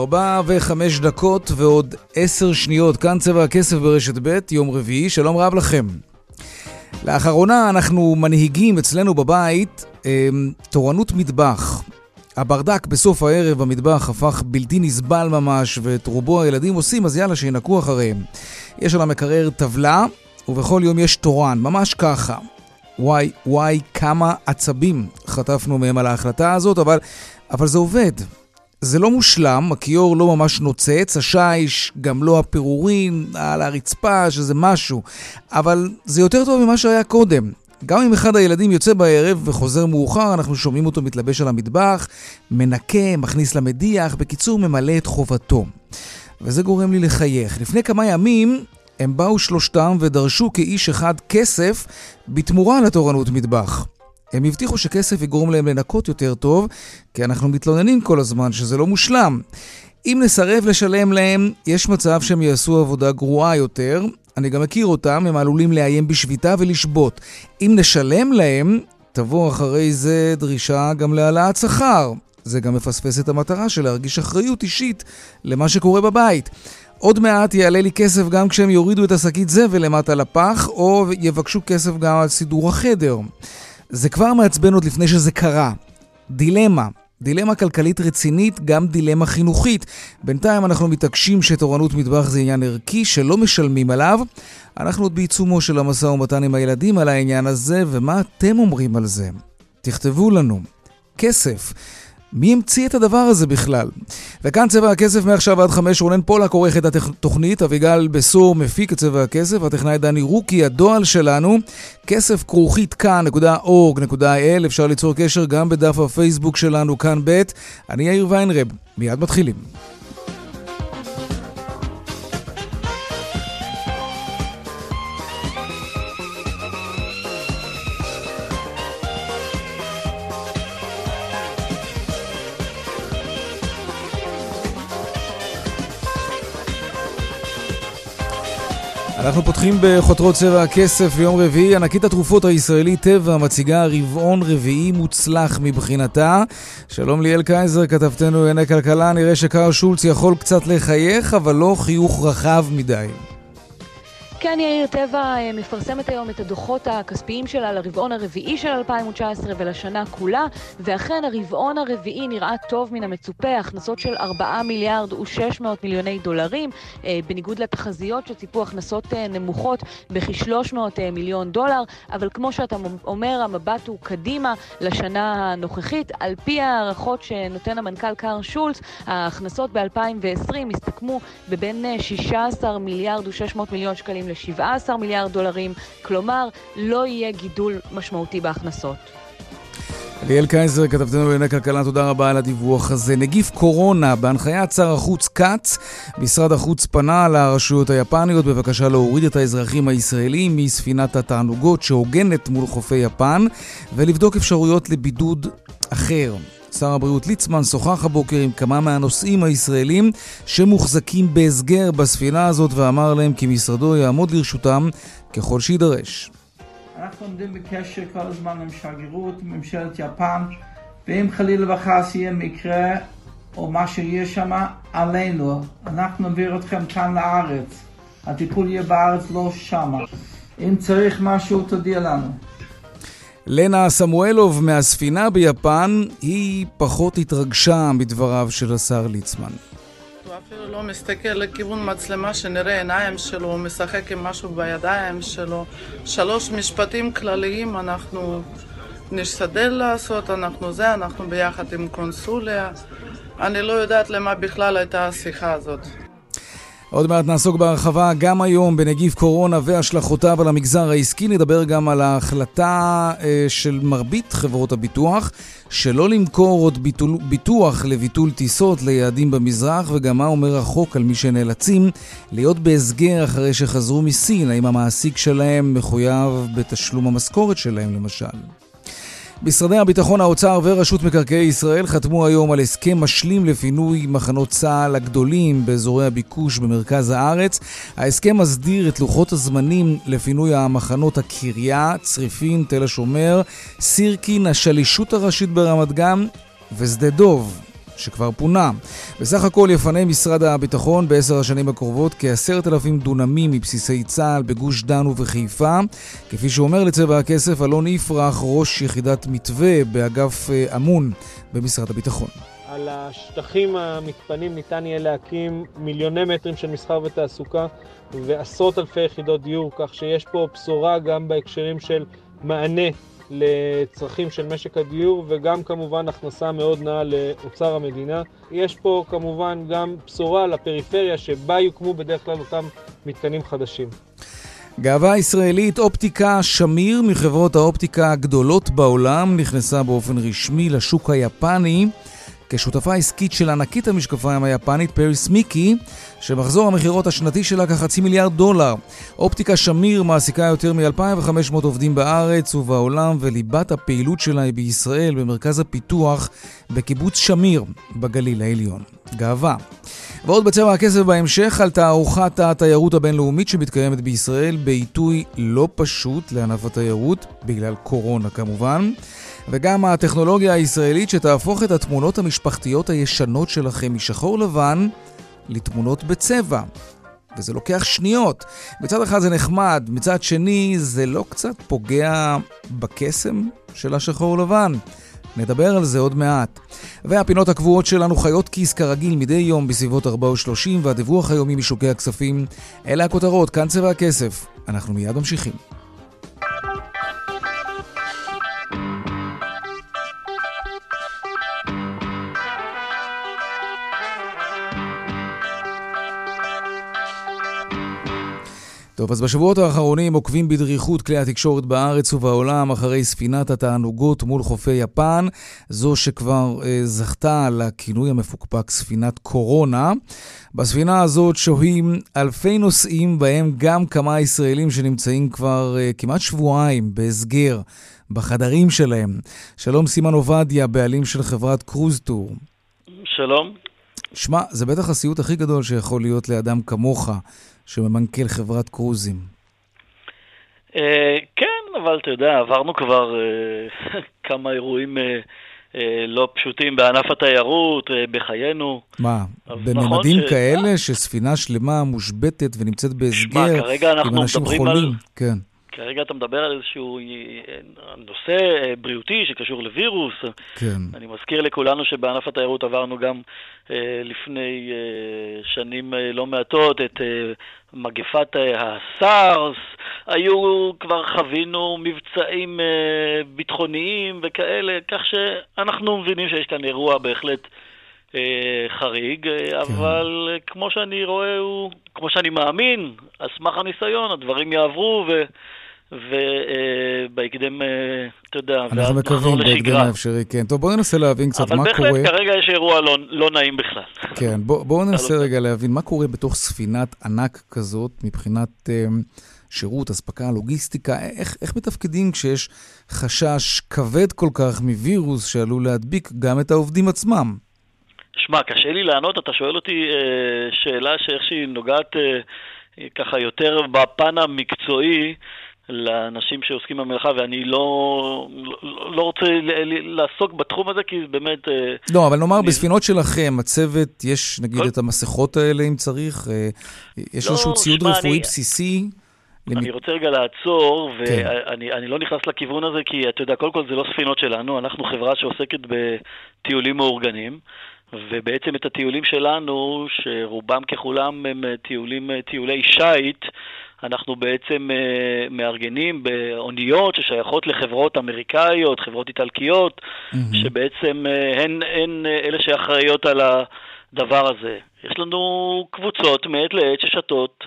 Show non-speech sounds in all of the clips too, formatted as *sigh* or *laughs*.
ארבע וחמש דקות ועוד עשר שניות, כאן צבע הכסף ברשת ב', יום רביעי, שלום רב לכם. לאחרונה אנחנו מנהיגים אצלנו בבית אה, תורנות מטבח. הברדק בסוף הערב במטבח הפך בלתי נסבל ממש, ואת רובו הילדים עושים, אז יאללה, שינקו אחריהם. יש על המקרר טבלה, ובכל יום יש תורן, ממש ככה. וואי, וואי, כמה עצבים חטפנו מהם על ההחלטה הזאת, אבל, אבל זה עובד. זה לא מושלם, הכיור לא ממש נוצץ, השיש, גם לא הפירורים על הרצפה, שזה משהו, אבל זה יותר טוב ממה שהיה קודם. גם אם אחד הילדים יוצא בערב וחוזר מאוחר, אנחנו שומעים אותו מתלבש על המטבח, מנקה, מכניס למדיח, בקיצור, ממלא את חובתו. וזה גורם לי לחייך. לפני כמה ימים הם באו שלושתם ודרשו כאיש אחד כסף בתמורה לתורנות מטבח. הם הבטיחו שכסף יגרום להם לנקות יותר טוב, כי אנחנו מתלוננים כל הזמן שזה לא מושלם. אם נסרב לשלם להם, יש מצב שהם יעשו עבודה גרועה יותר. אני גם מכיר אותם, הם עלולים לאיים בשביתה ולשבות. אם נשלם להם, תבוא אחרי זה דרישה גם להעלאת שכר. זה גם מפספס את המטרה של להרגיש אחריות אישית למה שקורה בבית. עוד מעט יעלה לי כסף גם כשהם יורידו את השקית זבל למטה לפח, או יבקשו כסף גם על סידור החדר. זה כבר מעצבן עוד לפני שזה קרה. דילמה. דילמה כלכלית רצינית, גם דילמה חינוכית. בינתיים אנחנו מתעקשים שתורנות מטבח זה עניין ערכי שלא משלמים עליו. אנחנו עוד בעיצומו של המשא ומתן עם הילדים על העניין הזה, ומה אתם אומרים על זה? תכתבו לנו. כסף. מי המציא את הדבר הזה בכלל? וכאן צבע הכסף מעכשיו עד חמש, רונן פולק עורך את התוכנית, אביגל בסור מפיק את צבע הכסף, הטכנאי דני רוקי, הדועל שלנו, כסף כרוכית כאן.org.il, אפשר ליצור קשר גם בדף הפייסבוק שלנו, כאן ב', אני יאיר ויינרב, מיד מתחילים. אנחנו פותחים בחותרות צבע הכסף ליום רביעי. ענקית התרופות הישראלית טבע מציגה רבעון רביעי מוצלח מבחינתה. שלום ליאל קייזר, כתבתנו לענייני כלכלה. נראה שקאר שולץ יכול קצת לחייך, אבל לא חיוך רחב מדי. כן, יאיר טבע אה, מפרסמת היום את הדוחות הכספיים שלה לרבעון הרביעי של 2019 ולשנה כולה, ואכן הרבעון הרביעי נראה טוב מן המצופה, הכנסות של 4 מיליארד ו-600 מיליוני דולרים, אה, בניגוד לתחזיות שציפו הכנסות אה, נמוכות בכ-300 מיליון דולר, אבל כמו שאתה אומר, המבט הוא קדימה לשנה הנוכחית. על פי הערכות שנותן המנכ"ל קאר שולץ, ההכנסות ב-2020 הסתכמו בבין 16 מיליארד ו-600 מיליון שקלים ל-17 מיליארד דולרים, כלומר, לא יהיה גידול משמעותי בהכנסות. ליאל קייזר, כתבתנו לענייני כלכלה, תודה רבה על הדיווח הזה. נגיף קורונה, בהנחיית שר החוץ כץ, משרד החוץ פנה לרשויות היפניות בבקשה להוריד את האזרחים הישראלים מספינת התענוגות שהוגנת מול חופי יפן ולבדוק אפשרויות לבידוד אחר. שר הבריאות ליצמן שוחח הבוקר עם כמה מהנוסעים הישראלים שמוחזקים בהסגר בספינה הזאת ואמר להם כי משרדו יעמוד לרשותם ככל שיידרש. אנחנו עומדים בקשר כל הזמן עם שגרירות, ממשלת יפן, ואם חלילה וחס יהיה מקרה או מה שיהיה שם, עלינו, אנחנו נעביר אתכם כאן לארץ. הטיפול יהיה בארץ, לא שם. אם צריך משהו, תודיע לנו. לנה סמואלוב מהספינה ביפן, היא פחות התרגשה מדבריו של השר ליצמן. הוא אפילו לא מסתכל לכיוון מצלמה שנראה עיניים שלו, הוא משחק עם משהו בידיים שלו. שלוש משפטים כלליים אנחנו נשתדל לעשות, אנחנו זה, אנחנו ביחד עם קונסוליה. אני לא יודעת למה בכלל הייתה השיחה הזאת. עוד מעט נעסוק בהרחבה גם היום בנגיף קורונה והשלכותיו על המגזר העסקי. נדבר גם על ההחלטה אה, של מרבית חברות הביטוח שלא למכור עוד ביטול, ביטוח לביטול טיסות ליעדים במזרח, וגם מה אומר החוק על מי שנאלצים להיות בהסגר אחרי שחזרו מסין. האם המעסיק שלהם מחויב בתשלום המשכורת שלהם למשל? משרדי הביטחון, האוצר ורשות מקרקעי ישראל חתמו היום על הסכם משלים לפינוי מחנות צה"ל הגדולים באזורי הביקוש במרכז הארץ. ההסכם מסדיר את לוחות הזמנים לפינוי המחנות הקריה, צריפין, תל השומר, סירקין, השלישות הראשית ברמת גן ושדה דוב. שכבר פונה. בסך הכל יפנה משרד הביטחון בעשר השנים הקרובות כעשרת אלפים דונמים מבסיסי צה"ל בגוש דן ובחיפה, כפי שאומר לצבע הכסף אלון יפרח, ראש יחידת מתווה באגף אה, אמון במשרד הביטחון. על השטחים המתפנים ניתן יהיה להקים מיליוני מטרים של מסחר ותעסוקה ועשרות אלפי יחידות דיור, כך שיש פה בשורה גם בהקשרים של מענה לצרכים של משק הדיור וגם כמובן הכנסה מאוד נאה לאוצר המדינה. יש פה כמובן גם בשורה לפריפריה שבה יוקמו בדרך כלל אותם מתקנים חדשים. גאווה ישראלית, אופטיקה שמיר מחברות האופטיקה הגדולות בעולם נכנסה באופן רשמי לשוק היפני. כשותפה עסקית של ענקית המשקפיים היפנית פריס מיקי, שמחזור המכירות השנתי שלה כחצי מיליארד דולר. אופטיקה שמיר מעסיקה יותר מ-2,500 עובדים בארץ ובעולם, וליבת הפעילות שלה היא בישראל, במרכז הפיתוח, בקיבוץ שמיר, בגליל העליון. גאווה. ועוד בצבע הכסף בהמשך על תערוכת התיירות הבינלאומית שמתקיימת בישראל בעיתוי לא פשוט לענף התיירות, בגלל קורונה כמובן. וגם הטכנולוגיה הישראלית שתהפוך את התמונות המשפחתיות הישנות שלכם משחור לבן לתמונות בצבע. וזה לוקח שניות. מצד אחד זה נחמד, מצד שני זה לא קצת פוגע בקסם של השחור לבן. נדבר על זה עוד מעט. והפינות הקבועות שלנו חיות כיס כרגיל מדי יום בסביבות 4 ו-30 והדיווח היומי משוקי הכספים. אלה הכותרות, כאן צבע הכסף. אנחנו מיד ממשיכים. טוב, אז בשבועות האחרונים עוקבים בדריכות כלי התקשורת בארץ ובעולם אחרי ספינת התענוגות מול חופי יפן, זו שכבר אה, זכתה לכינוי המפוקפק ספינת קורונה. בספינה הזאת שוהים אלפי נוסעים, בהם גם כמה ישראלים שנמצאים כבר אה, כמעט שבועיים בהסגר בחדרים שלהם. שלום סימן עובדיה, בעלים של חברת קרוז טור. שלום. שמע, זה בטח הסיוט הכי גדול שיכול להיות לאדם כמוך. שממנכ"ל חברת קרוזים. אה, כן, אבל אתה יודע, עברנו כבר אה, *laughs* כמה אירועים אה, לא פשוטים בענף התיירות, בחיינו. מה, בממדים נכון כאלה שספינה שלמה מושבתת ונמצאת בהסגר עם אנשים חולים? כן. כרגע אתה מדבר על איזשהו נושא בריאותי שקשור לווירוס. כן. אני מזכיר לכולנו שבענף התיירות עברנו גם אה, לפני אה, שנים אה, לא מעטות את מגפת הסארס, היו, כבר חווינו מבצעים ביטחוניים וכאלה, כך שאנחנו מבינים שיש כאן אירוע בהחלט חריג, כן. אבל כמו שאני רואה, הוא, כמו שאני מאמין, על סמך הניסיון, הדברים יעברו ו... ובהקדם, אה, אתה יודע, אנחנו מקווים בהקדם האפשרי, כן. טוב, בואו ננסה להבין קצת מה קורה. אבל בהחלט כרגע יש אירוע לא, לא נעים בכלל. כן, בואו בוא ננסה רגע להבין מה קורה בתוך ספינת ענק כזאת מבחינת um, שירות, אספקה, לוגיסטיקה. איך, איך מתפקדים כשיש חשש כבד כל כך מווירוס שעלול להדביק גם את העובדים עצמם? שמע, קשה לי לענות, אתה שואל אותי אה, שאלה שאיך שהיא נוגעת אה, ככה יותר בפן המקצועי. לאנשים שעוסקים במלאכה, ואני לא, לא, לא רוצה לעסוק בתחום הזה, כי באמת... אה, לא, אבל נאמר, אני... בספינות שלכם, הצוות, יש נגיד כל... את המסכות האלה אם צריך? אה, יש לא, איזשהו ציוד שמה, רפואי אני... בסיסי? אני רוצה רגע לעצור, כן. ואני כן. לא נכנס לכיוון הזה, כי אתה יודע, קודם כל זה לא ספינות שלנו, אנחנו חברה שעוסקת בטיולים מאורגנים. ובעצם את הטיולים שלנו, שרובם ככולם הם טיולים, טיולי שיט, אנחנו בעצם uh, מארגנים באוניות ששייכות לחברות אמריקאיות, חברות איטלקיות, mm-hmm. שבעצם uh, הן, הן uh, אלה שאחראיות על הדבר הזה. יש לנו קבוצות מעת לעת ששתות,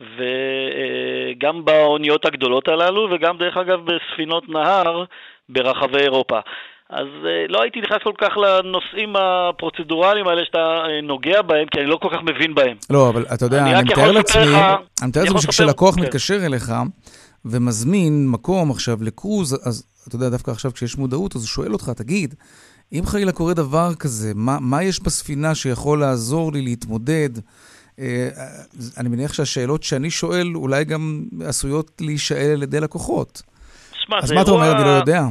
וגם באוניות הגדולות הללו, וגם דרך אגב בספינות נהר ברחבי אירופה. אז אה, לא הייתי נכנס כל כך לנושאים הפרוצדורליים האלה שאתה אה, נוגע בהם, כי אני לא כל כך מבין בהם. לא, אבל אתה יודע, אני מתאר לעצמי, אני מתאר לעצמי שכשלקוח כן. מתקשר אליך ומזמין מקום עכשיו לקרוז, אז אתה יודע, דווקא עכשיו כשיש מודעות, אז הוא שואל אותך, תגיד, אם חלילה קורה דבר כזה, מה, מה יש בספינה שיכול לעזור לי להתמודד? אה, אני מניח שהשאלות שאני שואל אולי גם עשויות להישאל על ידי לקוחות. שמה, אז מה אתה אומר? אני לא יודע.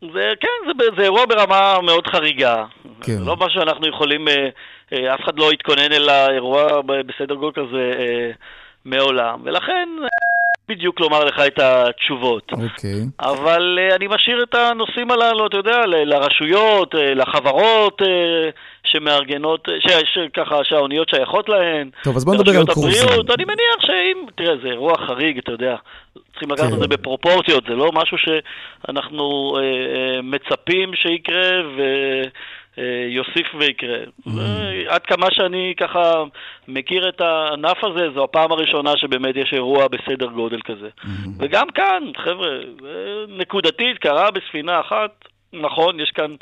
זה, כן, זה, זה אירוע ברמה מאוד חריגה. כן. לא מה שאנחנו יכולים, אה, אה, אף אחד לא יתכונן אל האירוע בסדר גודל כזה אה, מעולם, ולכן בדיוק לומר לך את התשובות. אוקיי. אבל uh, אני משאיר את הנושאים הללו, אתה יודע, ל- לרשויות, uh, לחברות uh, שמארגנות, ש- ש- שהאוניות שייכות להן. טוב, אז בוא נדבר על קורסים. אני מניח שאם, תראה, זה אירוע חריג, אתה יודע. צריכים לקחת כן. את זה בפרופורציות, זה לא משהו שאנחנו uh, uh, מצפים שיקרה, ו... אה, יוסיף ויקרה. Mm. עד כמה שאני ככה מכיר את הענף הזה, זו הפעם הראשונה שבאמת יש אירוע בסדר גודל כזה. Mm. וגם כאן, חבר'ה, נקודתית, קרה בספינה אחת, נכון, יש כאן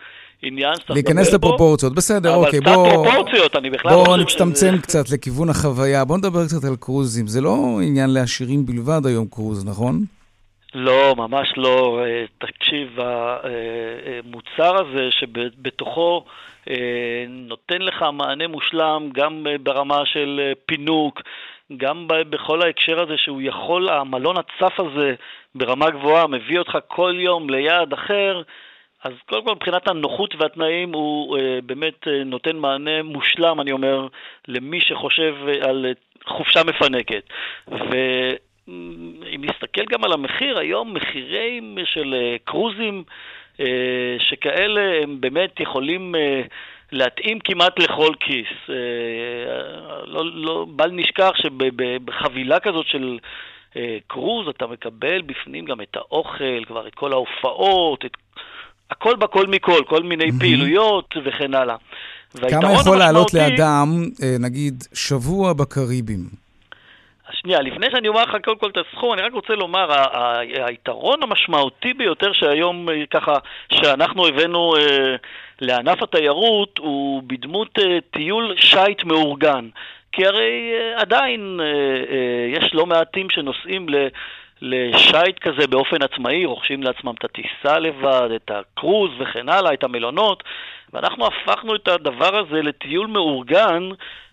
עניין להיכנס לפרופורציות, בסדר, אוקיי, בוא... אבל קצת פרופורציות, אני בכלל לא בוא נצטמצם קצת לכיוון החוויה. בוא נדבר קצת על קרוזים. זה לא עניין לעשירים בלבד היום קרוז, נכון? לא, ממש לא. אה, תקשיב, המוצר הזה שבתוכו אה, נותן לך מענה מושלם גם ברמה של פינוק, גם בכל ההקשר הזה שהוא יכול, המלון הצף הזה ברמה גבוהה מביא אותך כל יום ליעד אחר, אז קודם כל מבחינת הנוחות והתנאים הוא אה, באמת נותן מענה מושלם, אני אומר, למי שחושב על חופשה מפנקת. ו... אם נסתכל גם על המחיר, היום מחירים של אה, קרוזים אה, שכאלה הם באמת יכולים אה, להתאים כמעט לכל כיס. לא, לא, בל נשכח שבחבילה כזאת של קרוז אתה מקבל בפנים גם את האוכל, כבר את כל ההופעות, את הכל בכל מכל, כל מיני mm-hmm. פעילויות וכן הלאה. כמה יכול לעלות לאדם, נגיד, שבוע בקריבים? שנייה, לפני שאני אומר לך קודם כל את הסכום, אני רק רוצה לומר, היתרון המשמעותי ביותר שהיום אה, ככה, שאנחנו הבאנו אה, לענף התיירות הוא בדמות אה, טיול שיט מאורגן. כי הרי אה, עדיין אה, אה, יש לא מעטים שנוסעים ל... לשייט כזה באופן עצמאי, רוכשים לעצמם את הטיסה לבד, את הקרוז וכן הלאה, את המלונות, ואנחנו הפכנו את הדבר הזה לטיול מאורגן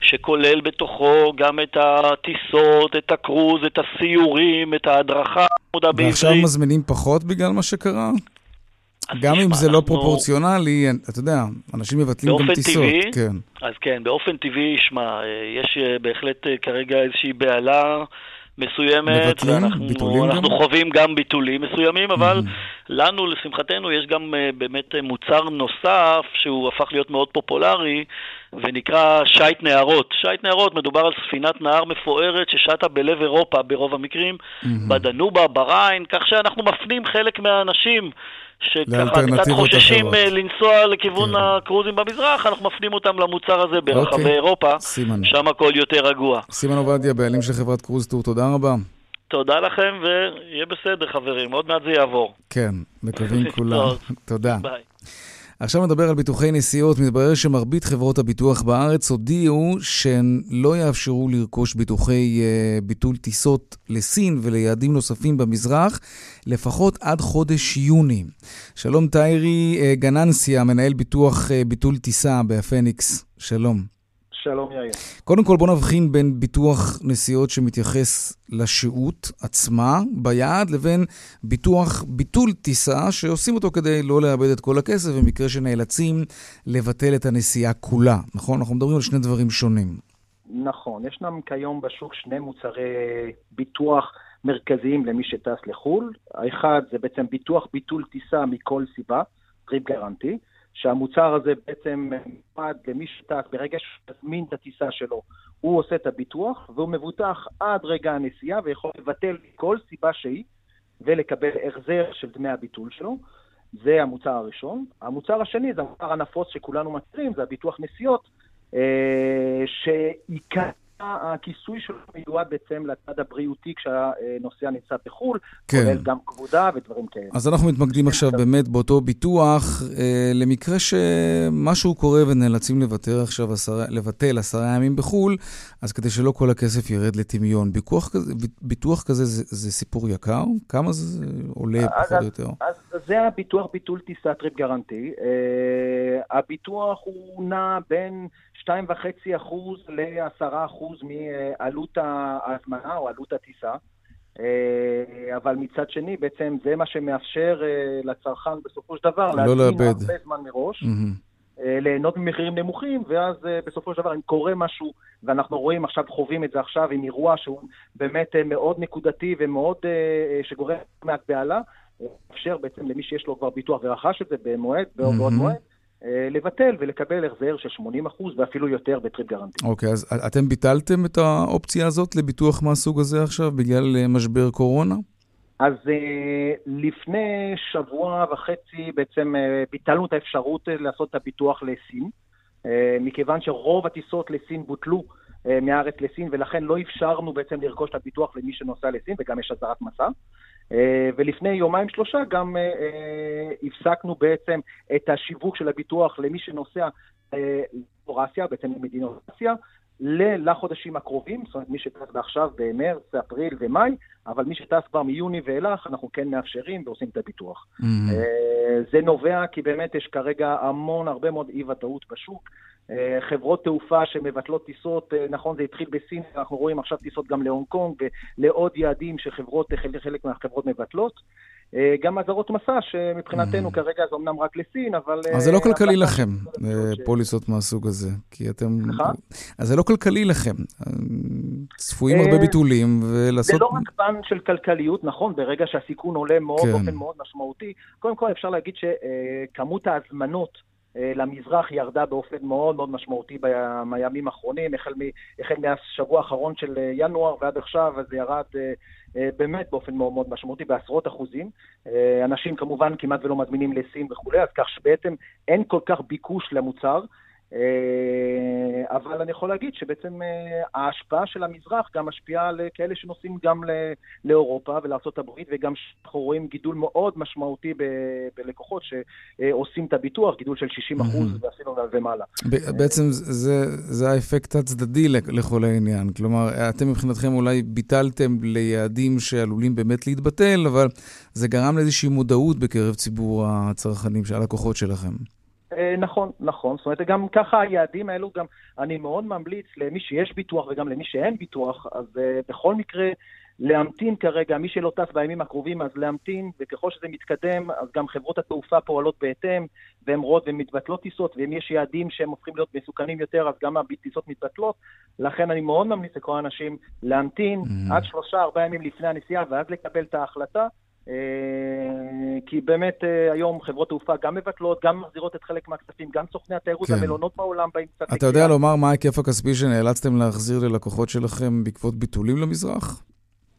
שכולל בתוכו גם את הטיסות, את הקרוז, את הסיורים, את ההדרכה, ועכשיו מזמינים פחות בגלל מה שקרה? גם אם זה לא פרופורציונלי, אתה יודע, אנשים מבטלים גם טיסות. טבעי, כן. אז כן, באופן טבעי, שמע, יש אה, בהחלט אה, כרגע איזושהי בהלה מסוימת. ואנחנו, אנחנו גם? חווים גם ביטולים מסוימים, אבל mm-hmm. לנו, לשמחתנו, יש גם uh, באמת uh, מוצר נוסף שהוא הפך להיות מאוד פופולרי, ונקרא שייט נהרות. שייט נהרות, מדובר על ספינת נהר מפוארת ששטה בלב אירופה ברוב המקרים, mm-hmm. בדנובה, בריין, כך שאנחנו מפנים חלק מהאנשים שככה קצת חוששים אחרות. אה, לנסוע לכיוון כן. הקרוזים במזרח, אנחנו מפנים אותם למוצר הזה ברחבי אוקיי. אירופה, סימן. שם הכל יותר רגוע. סימן עובדיה, בעלים של חברת קרוז טור, תודה רבה. תודה לכם, ויהיה בסדר חברים, עוד מעט זה יעבור. כן, מקווים *laughs* כולם. תודה. ביי. עכשיו נדבר על ביטוחי נסיעות. מתברר שמרבית חברות הביטוח בארץ הודיעו שהן לא יאפשרו לרכוש ביטוחי uh, ביטול טיסות לסין וליעדים נוספים במזרח, לפחות עד חודש יוני. שלום טיירי uh, גננסיה, מנהל ביטוח uh, ביטול טיסה בהפניקס. שלום. שלום יאיר. קודם כל בוא נבחין בין ביטוח נסיעות שמתייחס לשהות עצמה ביעד לבין ביטוח ביטול טיסה שעושים אותו כדי לא לאבד את כל הכסף במקרה שנאלצים לבטל את הנסיעה כולה, נכון? אנחנו מדברים על שני דברים שונים. נכון, ישנם כיום בשוק שני מוצרי ביטוח מרכזיים למי שטס לחו"ל. האחד זה בעצם ביטוח ביטול טיסה מכל סיבה, Trip Guarantee. שהמוצר הזה בעצם מיועד למי שטס ברגע שתזמין את הטיסה שלו, הוא עושה את הביטוח, והוא מבוטח עד רגע הנסיעה ויכול לבטל כל סיבה שהיא ולקבל החזר של דמי הביטול שלו. זה המוצר הראשון. המוצר השני זה המוצר הנפוץ שכולנו מכירים, זה הביטוח נסיעות, אה, שעיקר הכיסוי שלו מיועד בעצם לצד הבריאותי כשהנוסע נמצא בחו"ל, כן. כולל גם כבודה ודברים כאלה. אז אנחנו מתמקדים עכשיו באמת באותו ביטוח, אה, למקרה שמשהו קורה ונאלצים לוותר עכשיו עשר, לבטל עשרה ימים בחו"ל, אז כדי שלא כל הכסף ירד לטמיון. ביטוח כזה, ביטוח כזה זה, זה סיפור יקר? כמה זה עולה אז, פחות או יותר? אז, אז זה הביטוח ביטול טיסה Trip Guarantee. אה, הביטוח הוא נע בין... 2.5% ל-10% מעלות ההזמנה או עלות הטיסה. אבל מצד שני, בעצם זה מה שמאפשר לצרכן בסופו של דבר לא להזמין הרבה זמן מראש. Mm-hmm. אה, ליהנות ממחירים נמוכים, ואז אה, בסופו של דבר אם קורה משהו, ואנחנו רואים עכשיו, חווים את זה עכשיו עם אירוע שהוא באמת אה, מאוד נקודתי ומאוד, שגורם מעט בהלה, מאפשר בעצם למי שיש לו כבר ביטוח ורכש את זה במועד, בעוד mm-hmm. מועד, לבטל ולקבל החזר של 80% ואפילו יותר בטריפ גרנטי. אוקיי, okay, אז אתם ביטלתם את האופציה הזאת לביטוח מהסוג הזה עכשיו בגלל משבר קורונה? אז uh, לפני שבוע וחצי בעצם ביטלנו את האפשרות לעשות את הביטוח לסין, מכיוון שרוב הטיסות לסין בוטלו מהארץ לסין, ולכן לא אפשרנו בעצם לרכוש את הביטוח למי שנוסע לסין, וגם יש אזהרת מסע. Uh, ולפני יומיים שלושה גם uh, הפסקנו בעצם את השיווק של הביטוח למי שנוסע לאורסיה, בעצם למדינות אסיה, לחודשים הקרובים, זאת אומרת מי שטס עכשיו במרץ, אפריל ומאי, אבל מי שטס כבר מיוני ואילך, אנחנו כן מאפשרים ועושים את הביטוח. Mm-hmm. זה נובע כי באמת יש כרגע המון, הרבה מאוד אי-ודאות בשוק. אה, חברות תעופה שמבטלות טיסות, אה, נכון, זה התחיל בסין, אנחנו רואים עכשיו טיסות גם להונג קונג ולעוד יעדים שחברות, חלק מהחברות מבטלות. אה, גם אזהרות מסע, שמבחינתנו mm. כרגע זה אמנם רק לסין, אבל... אז זה לא כלכלי לכם, פוליסות מהסוג הזה, כי אתם... סליחה? אז זה לא כלכלי לכם. צפויים הרבה ביטולים, ולעשות... זה לא רק פן של כלכליות, נכון, ברגע שהסיכון עולה מאוד, כן. באופן מאוד משמעותי. קודם כל אפשר להגיד שכמות ההזמנות... אה, למזרח ירדה באופן מאוד מאוד משמעותי בימים האחרונים, החל, מ, החל מהשבוע האחרון של אה, ינואר ועד עכשיו, אז זה ירד אה, באמת באופן מאוד מאוד משמעותי, בעשרות אחוזים. אנשים כמובן כמעט ולא מזמינים לסין וכולי, אז כך שבעצם אין כל כך ביקוש למוצר. אה, אבל אני יכול להגיד שבעצם אה, ההשפעה של המזרח גם משפיעה על כאלה שנוסעים גם לאירופה ולארה"ב, וגם אנחנו רואים גידול מאוד משמעותי בלקוחות שעושים את הביטוח, גידול של 60 אחוז ואפילו ומעלה. בעצם זה, זה האפקט הצדדי לכל העניין. כלומר, אתם מבחינתכם אולי ביטלתם ליעדים שעלולים באמת להתבטל, אבל זה גרם לאיזושהי מודעות בקרב ציבור הצרכנים, הלקוחות שלכם. אה, נכון, נכון. זאת אומרת, גם ככה היעדים האלו, גם אני מאוד ממליץ למי שיש ביטוח וגם למי שאין ביטוח, אז uh, בכל מקרה להמתין כרגע, מי שלא טס בימים הקרובים, אז להמתין, וככל שזה מתקדם, אז גם חברות התעופה פועלות בהתאם, והן רואות ומתבטלות טיסות, ואם יש יעדים שהם הופכים להיות מסוכנים יותר, אז גם הטיסות מתבטלות. לכן אני מאוד ממליץ לכל האנשים להמתין mm-hmm. עד שלושה, ארבעה ימים לפני הנסיעה, ואז לקבל את ההחלטה. אה, כי באמת אה, היום חברות תעופה גם מבטלות, גם מחזירות את חלק מהכספים, גם סוכני התיירות, כן. המלונות בעולם באים קצת... אתה יודע לומר מה ההיקף הכספי שנאלצתם להחזיר ללקוחות שלכם בעקבות ביטולים למזרח?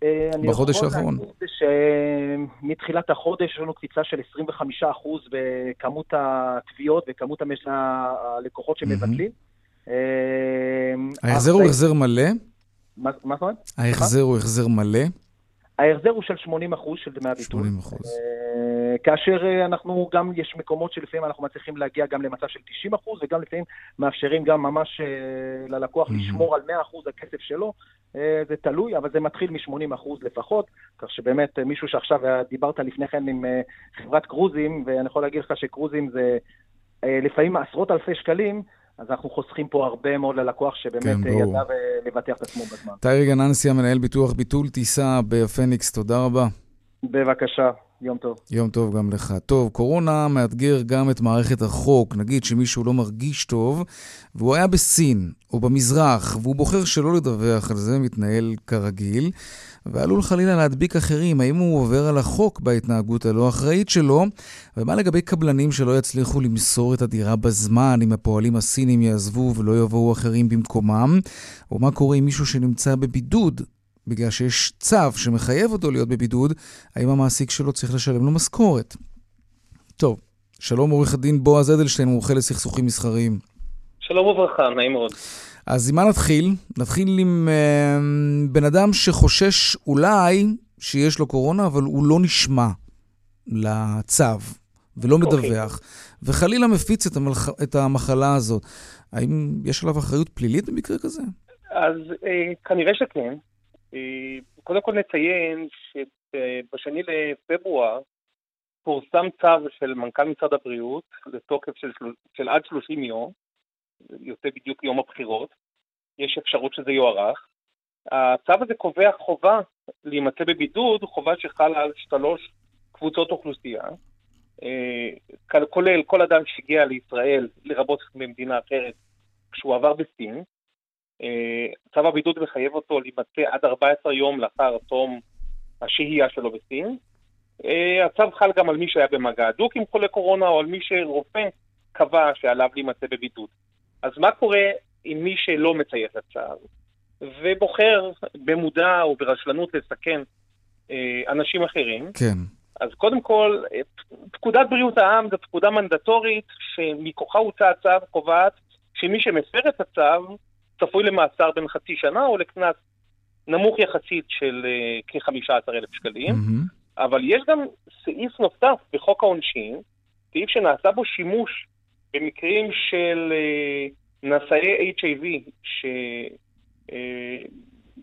אה, בחודש האחרון. אני יכול להגיד שמתחילת החודש יש לנו קפיצה של 25% בכמות התביעות וכמות הלקוחות שמבטלים. ההחזר הוא החזר מלא? מה זאת אומרת? ההחזר הוא החזר מלא? ההחזר הוא של 80 אחוז של דמי הביטול. 80 אחוז. אה, כאשר אה, אנחנו גם, יש מקומות שלפעמים אנחנו מצליחים להגיע גם למצב של 90 אחוז, וגם לפעמים מאפשרים גם ממש אה, ללקוח mm-hmm. לשמור על 100 אחוז הכסף שלו. זה תלוי, אבל זה מתחיל מ-80 אחוז לפחות, כך שבאמת מישהו שעכשיו, דיברת לפני כן עם חברת קרוזים, ואני יכול להגיד לך שקרוזים זה לפעמים עשרות אלפי שקלים, אז אנחנו חוסכים פה הרבה מאוד ללקוח שבאמת כן, ידע לבטח את עצמו בזמן. טיירי גננסי, המנהל ביטוח ביטול טיסה בפניקס, תודה רבה. בבקשה. יום טוב. יום טוב גם לך. טוב, קורונה מאתגר גם את מערכת החוק. נגיד שמישהו לא מרגיש טוב, והוא היה בסין או במזרח, והוא בוחר שלא לדווח על זה, מתנהל כרגיל, ועלול חלילה להדביק אחרים. האם הוא עובר על החוק בהתנהגות הלא אחראית שלו? ומה לגבי קבלנים שלא יצליחו למסור את הדירה בזמן, אם הפועלים הסינים יעזבו ולא יבואו אחרים במקומם? או מה קורה עם מישהו שנמצא בבידוד בגלל שיש צו שמחייב אותו להיות בבידוד, האם המעסיק שלו צריך לשלם לו משכורת? טוב, שלום עורך הדין בועז אדלשטיין, מומחה לסכסוכים מסחריים. שלום וברכה, נעים מאוד. אז עם מה נתחיל? נתחיל עם uh, בן אדם שחושש אולי שיש לו קורונה, אבל הוא לא נשמע לצו ולא okay. אוקיי. מדווח, וחלילה מפיץ את, המלח... את המחלה הזאת. האם יש עליו אחריות פלילית במקרה כזה? אז אה, כנראה שכן. אה, קודם כל נציין שבשני לפברואר פורסם צו של מנכ"ל משרד הבריאות לתוקף של, של, של עד 30 יום, יוצא בדיוק יום הבחירות, יש אפשרות שזה יוארך. הצו הזה קובע חובה להימצא בבידוד, חובה שחלה על שלוש קבוצות אוכלוסייה, כולל כל אדם שהגיע לישראל, לרבות ממדינה אחרת, כשהוא עבר בסין. צו הבידוד מחייב אותו להימצא עד 14 יום לאחר תום השהייה שלו בסין. הצו חל גם על מי שהיה במגע הדוק עם חולה קורונה, או על מי שרופא קבע שעליו להימצא בבידוד. אז מה קורה עם מי שלא מציית לצו, ובוחר במודע או ברשלנות לסכן אה, אנשים אחרים? כן. אז קודם כל, פקודת בריאות העם זו פקודה מנדטורית שמכוחה הוצא הצו קובעת שמי שמפר את הצו צפוי למאסר בין חצי שנה או לקנס נמוך יחסית של uh, כ-15,000 שקלים. Mm-hmm. אבל יש גם סעיף נוסף בחוק העונשין, סעיף שנעשה בו שימוש במקרים של uh, נשאי HIV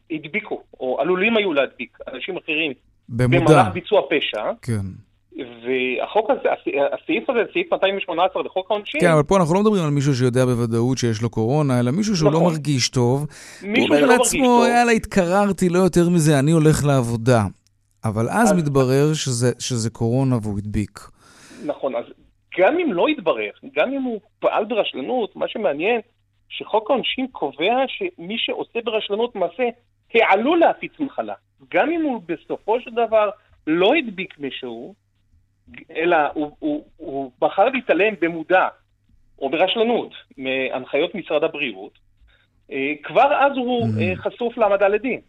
שהדביקו, uh, או עלולים היו להדביק אנשים אחרים במודע. במהלך ביצוע פשע. כן. והחוק הזה, הסעיף הזה, סעיף 218 לחוק העונשין... כן, אבל פה אנחנו לא מדברים על מישהו שיודע בוודאות שיש לו קורונה, אלא מישהו שהוא לא נכון. לא מרגיש טוב. מישהו שלא מרגיש טוב. הוא אומר לעצמו, יאללה, התקררתי, לא יותר מזה, אני הולך לעבודה. אבל אז, אז מתברר שזה, שזה קורונה והוא הדביק. נכון, אז גם אם לא יתברר, גם אם הוא פעל ברשלנות, מה שמעניין, שחוק העונשין קובע שמי שעושה ברשלנות מעשה העלול להפיץ מחלה. גם אם הוא בסופו של דבר לא הדביק מישהו, אלא הוא, הוא, הוא בחר להתעלם במודע או ברשלנות מהנחיות משרד הבריאות, אה, כבר אז הוא mm. חשוף להעמדה לדין.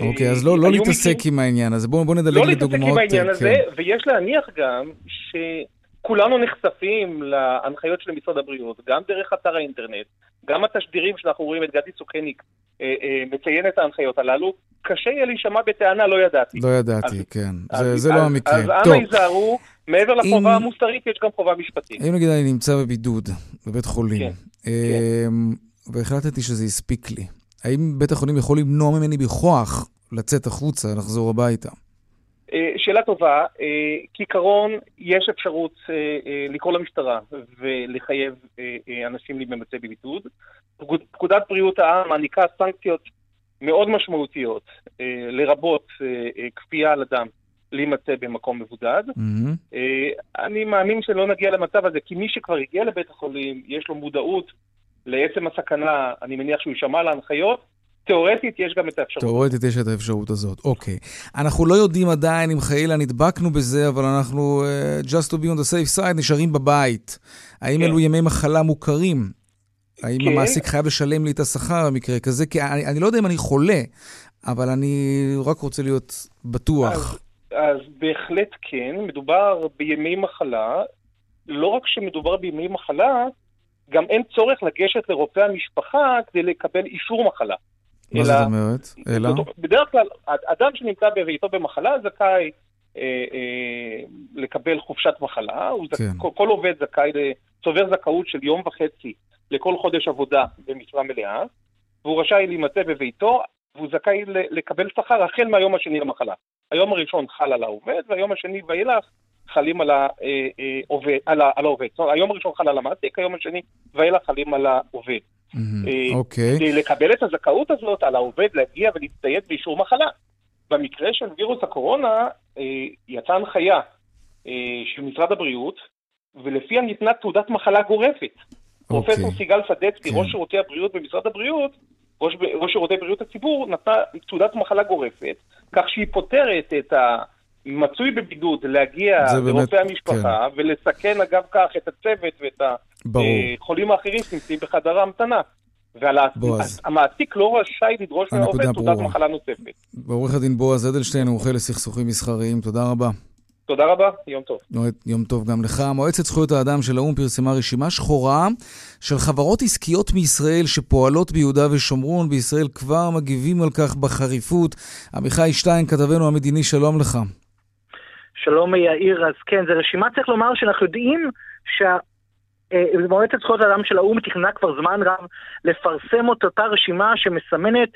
אוקיי, אז לא, לא להתעסק עם העניין הזה. בואו בוא נדלג לדוגמאות. לא להתעסק עם העניין הזה, כן. ויש להניח גם שכולנו נחשפים להנחיות של משרד הבריאות, גם דרך אתר האינטרנט, גם התשדירים שאנחנו רואים את גדי אה, אה, מציין את ההנחיות הללו, קשה יהיה להישמע בטענה לא ידעתי. לא ידעתי, אז, כן. אז, זה, זה לא אז, לא המקרה. אז אנא ייזהרו, מעבר לחובה אם, המוסרית יש גם חובה משפטית. אם נגיד אני נמצא בבידוד בבית חולים, כן, אה, כן. והחלטתי שזה הספיק לי, האם בית החולים יכול למנוע ממני בכוח לצאת החוצה, לחזור הביתה? אה, שאלה טובה. אה, כעיקרון, יש אפשרות אה, לקרוא למשטרה ולחייב אנשים להימצא בבידוד. פקודת בריאות העם מעניקה סנקציות מאוד משמעותיות, לרבות כפייה על אדם להימצא במקום מבודד. Mm-hmm. אני מאמין שלא נגיע למצב הזה, כי מי שכבר הגיע לבית החולים, יש לו מודעות לעצם הסכנה, אני מניח שהוא יישמע להנחיות, תאורטית יש גם את האפשרות. תאורטית יש את האפשרות הזאת, אוקיי. אנחנו לא יודעים עדיין אם חלילה נדבקנו בזה, אבל אנחנו, uh, just to be on the safe side, נשארים בבית. האם כן. אלו ימי מחלה מוכרים? האם כן. המעסיק חייב לשלם לי את השכר במקרה כזה? כי אני, אני לא יודע אם אני חולה, אבל אני רק רוצה להיות בטוח. אז, אז בהחלט כן, מדובר בימי מחלה. לא רק שמדובר בימי מחלה, גם אין צורך לגשת לרופא המשפחה כדי לקבל אישור מחלה. מה זאת אומרת? אלא? בדרך כלל, אדם שנמצא בביתו במחלה זכאי אה, אה, לקבל חופשת מחלה, כן. זכ... כל, כל עובד זכאי, צובר זכאות של יום וחצי לכל חודש עבודה במשרה מלאה, והוא רשאי להימצא בביתו, והוא זכאי לקבל שכר החל מהיום השני למחלה. היום הראשון חל על העובד, והיום השני ואילך חלים על העובד. אה, אה, על, על העובד. זאת אומרת, היום הראשון חל על המעסיק, היום השני ואילך חלים על העובד. אה, אוקיי. כדי לקבל את הזכאות הזאת על העובד להגיע ולהצטייד באישור מחלה. במקרה של וירוס הקורונה יצאה הנחיה של משרד הבריאות, ולפיה ניתנה תעודת מחלה גורפת. אוקיי. פרופסור סיגל סדצקי, כן. ראש שירותי הבריאות במשרד הבריאות, ראש, ראש שירותי בריאות הציבור, נתנה תעודת מחלה גורפת, כך שהיא פותרת את ה... מצוי בבידוד להגיע לרופא המשפחה כן. ולסכן אגב כך את הצוות ואת החולים האחרים שנמצאים בחדר ההמתנה. והמעסיק לא רשאי לדרוש מהעובד תעודת מחלה נוספת. עורך הדין בועז אדלשטיין, מומחה לסכסוכים מסחריים, תודה רבה. תודה רבה, יום טוב. יום טוב גם לך. מועצת זכויות האדם של האו"ם פרסמה רשימה שחורה של חברות עסקיות מישראל שפועלות ביהודה ושומרון. בישראל כבר מגיבים על כך בחריפות. עמיחי שטיין, כתבנו המדיני, שלום לך. שלום יאיר, אז כן, זו רשימה, צריך לומר שאנחנו יודעים שמועצת אה, זכויות האדם של האו"ם תכננה כבר זמן רב לפרסם את אותה רשימה שמסמנת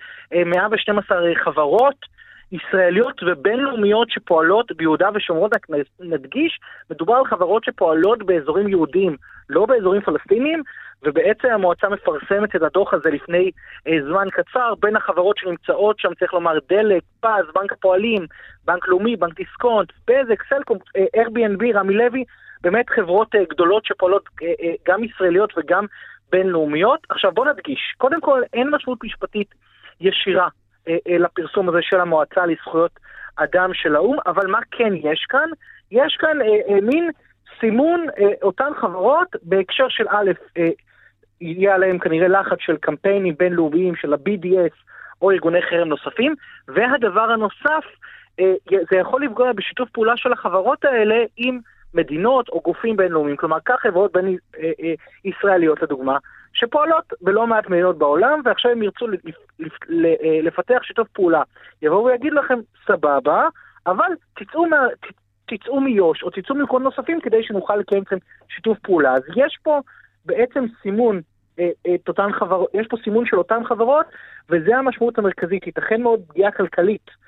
112 אה, חברות ישראליות ובינלאומיות שפועלות ביהודה ושומרון, רק נדגיש, מדובר על חברות שפועלות באזורים יהודיים, לא באזורים פלסטיניים, ובעצם המועצה מפרסמת את הדוח הזה לפני אה, זמן קצר, בין החברות שנמצאות שם, צריך לומר, דלק, פז, בנק הפועלים, בנק לאומי, בנק דיסקונט, בזק, סלקום, אה, Airbnb, רמי לוי, באמת חברות אה, גדולות שפועלות אה, אה, גם ישראליות וגם בינלאומיות. עכשיו בוא נדגיש, קודם כל אין משמעות משפטית ישירה לפרסום הזה של המועצה לזכויות אדם של האו"ם, אבל מה כן יש כאן? יש כאן אה, אה, מין סימון אה, אותן חברות בהקשר של א', אה, יהיה עליהם כנראה לחץ של קמפיינים בינלאומיים של ה-BDS או ארגוני חרם נוספים, והדבר הנוסף, אה, זה יכול לפגוע בשיתוף פעולה של החברות האלה עם מדינות או גופים בינלאומיים, כלומר כך חברות בין אה, אה, ישראליות לדוגמה, שפועלות בלא מעט מדינות בעולם, ועכשיו הם ירצו לפתח שיתוף פעולה. יבואו ויגיד לכם, סבבה, אבל תצאו, מה, תצאו מיו"ש או תצאו ממקומות נוספים כדי שנוכל לקיים אתכם שיתוף פעולה. אז יש פה בעצם סימון, אה, את אותן חברות, יש פה סימון של אותן חברות, וזה המשמעות המרכזית. ייתכן מאוד פגיעה כלכלית אה, אה,